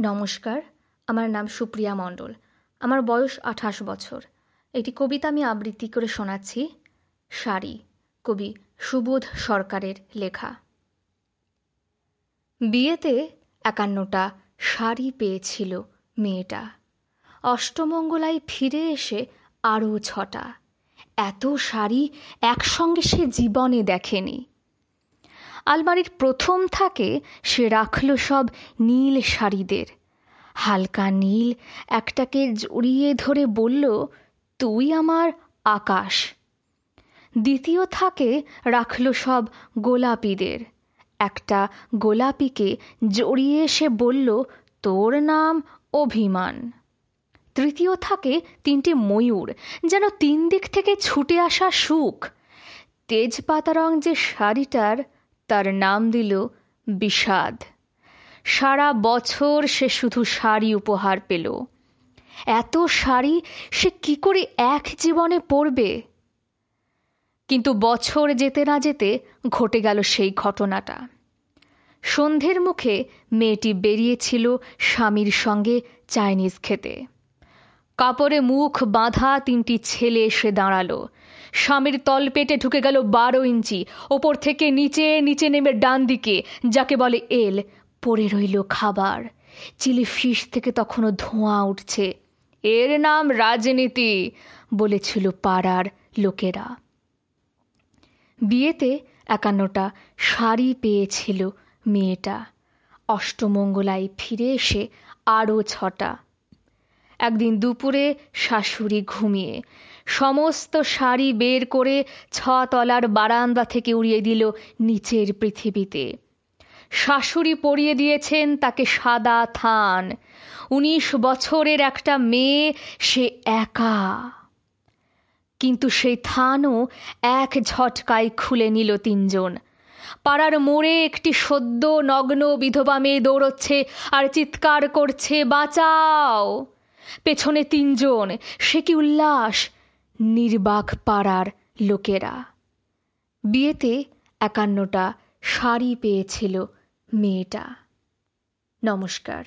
নমস্কার, আমার নাম সুপ্রিয়া মণ্ডল। আমার বয়স আঠাশ বছর। একটি কবিতা আমি আবৃত্তি করে শোনাচ্ছি। শাড়ি কবি সুবোধ সরকারের লেখা। বিয়েতে একান্নটা শাড়ি পেয়েছিল মেয়েটা। অষ্টমঙ্গলায় ফিরে এসে আরও ছটা। এত শাড়ি একসঙ্গে সে জীবনে দেখেনি। আলমারির প্রথম থাকে সে রাখল সব নীল শাড়িদের। হালকা নীল একটাকে জড়িয়ে ধরে বলল, তুই আমার আকাশ। দ্বিতীয় থাকে রাখল সব গোলাপিদের। একটা গোলাপিকে জড়িয়ে সে বলল, তোর নাম অভিমান। তৃতীয় থাকে তিনটি ময়ূর, যেন তিন দিক থেকে ছুটে আসা সুখ। তেজপাতা রং যে শাড়িটার তার নাম দিল বিষাদ। সারা বছর সে শুধু শাড়ি উপহার পেল। এত শাড়ি সে কি করে এক জীবনে পড়বে কিন্তু বছর যেতে না যেতে ঘটে গেল সেই ঘটনাটা। সন্ধ্যের মুখে মেয়েটি বেরিয়েছিল স্বামীর সঙ্গে চাইনিজ খেতে। কাপড়ে মুখ বাঁধা তিনটি ছেলে এসে দাঁড়াল। স্বামীর তলপেটে ঢুকে গেল বারো ইঞ্চি। ওপর থেকে নিচে নিচে নেমে ডান দিকে, যাকে বলে এল, পড়ে রইল খাবার। চিলি ফিশ থেকে তখনও ধোঁয়া উঠছে। এর নাম রাজনীতি, বলেছিল পাড়ার লোকেরা। বিয়েতে একান্নটা শাড়ি পেয়েছিল মেয়েটা। অষ্টমঙ্গলায় ফিরে এসে আরও ছটা। একদিন দুপুরে শাশুড়ি ঘুমিয়ে সমস্ত শাড়ি বের করে ছতলার বারান্দা থেকে উড়িয়ে দিল নিচের পৃথিবীতে। শাশুড়ি পরিয়ে দিয়েছেন তাকে সাদা থান। উনিশ বছরের একটা মেয়ে, সে একা। কিন্তু সেই থানও এক ঝটকায় খুলে নিল তিনজন। পাড়ার মোড়ে একটি সদ্য নগ্ন বিধবা মেয়ে দৌড়চ্ছে আর চিৎকার করছে, বাঁচাও! পেছনে তিনজন সে কি উল্লাস? নির্বাক পাড়ার লোকেরা। বিয়েতে একান্নটা শাড়ি পেয়েছিল মেয়েটা। নমস্কার।